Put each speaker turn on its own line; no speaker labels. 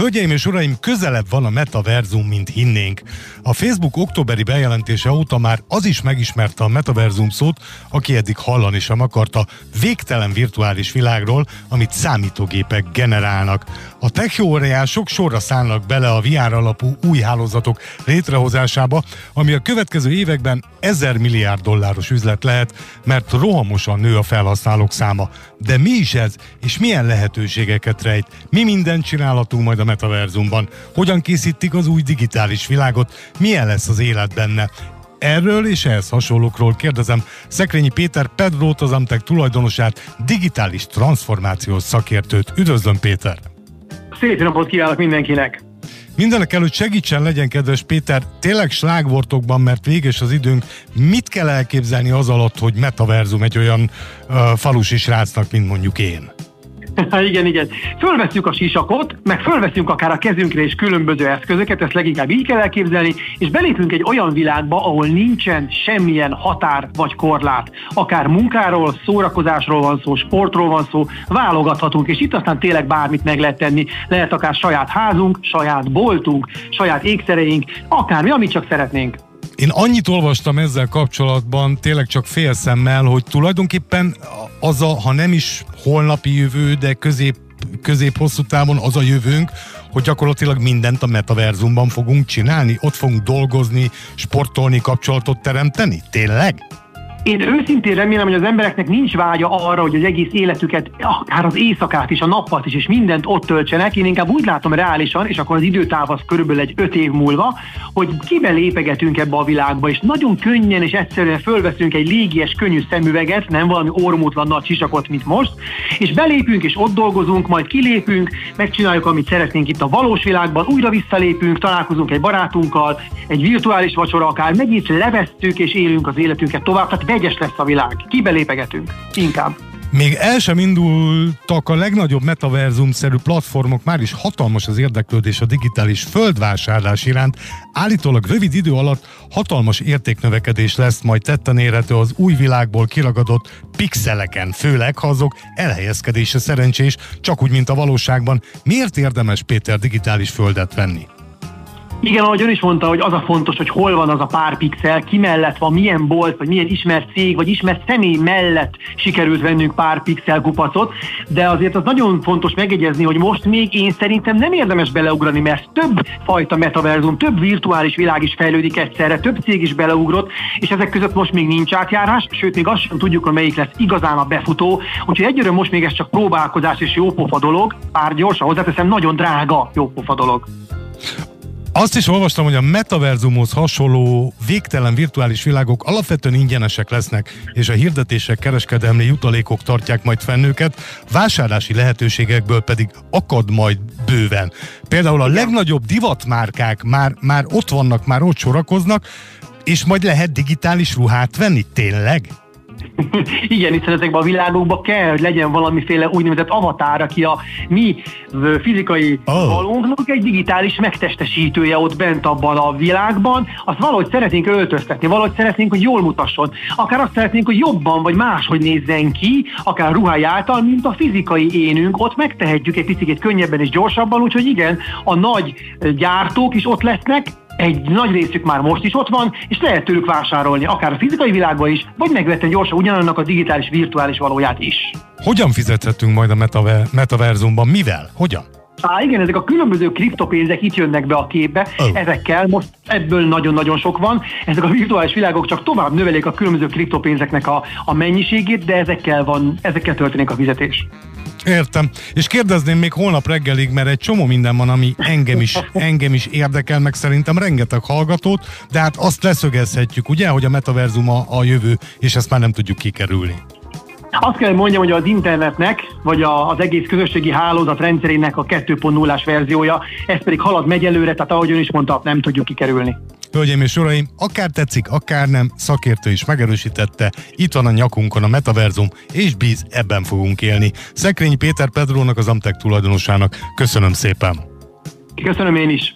Hölgyeim és uraim, közelebb van a metaverzum, mint hinnénk. A Facebook októberi bejelentése óta már az is megismerte a metaverzum szót, aki eddig hallani sem akarta, végtelen virtuális világról, amit számítógépek generálnak. A techóriások sorra szállnak bele a VR alapú új hálózatok létrehozásába, ami a következő években ezer milliárd dolláros üzlet lehet, mert rohamosan nő a felhasználók száma. De mi is ez, és milyen lehetőségeket rejt? Mi mindent csinálhatunk majd a metaverzumban? Hogyan készítik az új digitális világot? Milyen lesz az élet benne? Erről és ehhez hasonlókról kérdezem Szekrényi Péter Pedrót, az Amtek tulajdonosát, digitális transformációs szakértőt. Üdvözlöm Péter!
Szép napot kívánok mindenkinek!
Mindenek előtt segítsen legyen, kedves Péter, tényleg slágvortokban, mert véges az időnk. Mit kell elképzelni az alatt, hogy metaverzum egy olyan uh, falusi srácnak, mint mondjuk én?
igen, igen. Fölveszünk a sisakot, meg fölveszünk akár a kezünkre is különböző eszközöket, ezt leginkább így kell elképzelni, és belépünk egy olyan világba, ahol nincsen semmilyen határ vagy korlát. Akár munkáról, szórakozásról van szó, sportról van szó, válogathatunk, és itt aztán tényleg bármit meg lehet tenni. Lehet akár saját házunk, saját boltunk, saját ékszereink, akármi, amit csak szeretnénk.
Én annyit olvastam ezzel kapcsolatban, tényleg csak fél szemmel, hogy tulajdonképpen az a, ha nem is holnapi jövő, de közép közép-hosszú távon az a jövőnk, hogy gyakorlatilag mindent a metaverzumban fogunk csinálni, ott fogunk dolgozni, sportolni, kapcsolatot teremteni? Tényleg?
Én őszintén remélem, hogy az embereknek nincs vágya arra, hogy az egész életüket, akár az éjszakát is, a nappalt is, és mindent ott töltsenek. Én inkább úgy látom reálisan, és akkor az időtáv az körülbelül egy öt év múlva, hogy kibe lépegetünk ebbe a világba, és nagyon könnyen és egyszerűen fölveszünk egy légies, könnyű szemüveget, nem valami ormótlan nagy sisakot, mint most, és belépünk, és ott dolgozunk, majd kilépünk, megcsináljuk, amit szeretnénk itt a valós világban, újra visszalépünk, találkozunk egy barátunkkal, egy virtuális vacsora akár, megint levesszük, és élünk az életünket tovább. Tehát vegyes lesz a világ. Kibelépegetünk. Inkább.
Még el sem indultak a legnagyobb metaverzum-szerű platformok, már is hatalmas az érdeklődés a digitális földvásárlás iránt. Állítólag rövid idő alatt hatalmas értéknövekedés lesz majd tetten érhető az új világból kiragadott pixeleken, főleg ha azok elhelyezkedése szerencsés, csak úgy, mint a valóságban. Miért érdemes Péter digitális földet venni?
Igen, ahogy ön is mondta, hogy az a fontos, hogy hol van az a pár pixel, ki mellett van, milyen bolt, vagy milyen ismert cég, vagy ismert személy mellett sikerült vennünk pár pixel kupacot, de azért az nagyon fontos megjegyezni, hogy most még én szerintem nem érdemes beleugrani, mert több fajta metaverzum, több virtuális világ is fejlődik egyszerre, több cég is beleugrott, és ezek között most még nincs átjárás, sőt még azt sem tudjuk, hogy melyik lesz igazán a befutó, úgyhogy egyre most még ez csak próbálkozás és jópofa dolog, pár gyorsan hozzáteszem, nagyon drága jópofa dolog.
Azt is olvastam, hogy a metaverzumhoz hasonló végtelen virtuális világok alapvetően ingyenesek lesznek, és a hirdetések kereskedelmi jutalékok tartják majd fenn őket, vásárlási lehetőségekből pedig akad majd bőven. Például a legnagyobb divatmárkák már, már ott vannak, már ott sorakoznak, és majd lehet digitális ruhát venni, tényleg?
Igen, hiszen ezekben a világokban kell, hogy legyen valamiféle úgynevezett avatár, aki a mi fizikai oh. valónknak egy digitális megtestesítője ott bent abban a világban. Azt valahogy szeretnénk öltöztetni, valahogy szeretnénk, hogy jól mutasson. Akár azt szeretnénk, hogy jobban vagy máshogy nézzen ki, akár ruháj által, mint a fizikai énünk. Ott megtehetjük egy picit könnyebben és gyorsabban, úgyhogy igen, a nagy gyártók is ott lesznek, egy nagy részük már most is ott van, és lehet tőlük vásárolni, akár a fizikai világban is, vagy megvetni gyorsan ugyanannak a digitális, virtuális valóját is.
Hogyan fizethetünk majd a metaver- metaverzumban? Mivel? Hogyan?
Á, igen, ezek a különböző kriptopénzek itt jönnek be a képbe, oh. ezekkel most ebből nagyon-nagyon sok van. Ezek a virtuális világok csak tovább növelik a különböző kriptopénzeknek a, a mennyiségét, de ezekkel, van, ezekkel történik a fizetés.
Értem. És kérdezném még holnap reggelig, mert egy csomó minden van, ami engem is, engem is érdekel, meg szerintem rengeteg hallgatót, de hát azt leszögezhetjük, ugye, hogy a metaverzum a, a jövő, és ezt már nem tudjuk kikerülni.
Azt kell mondjam, hogy az internetnek, vagy a, az egész közösségi hálózat rendszerének a 2.0-ás verziója, ez pedig halad megy előre, tehát ahogy ön is mondta, nem tudjuk kikerülni.
Hölgyeim és uraim, akár tetszik, akár nem, szakértő is megerősítette, itt van a nyakunkon a metaverzum, és bíz, ebben fogunk élni. Szekrényi Péter Pedrónak, az Amtek tulajdonosának. Köszönöm szépen!
Köszönöm én is!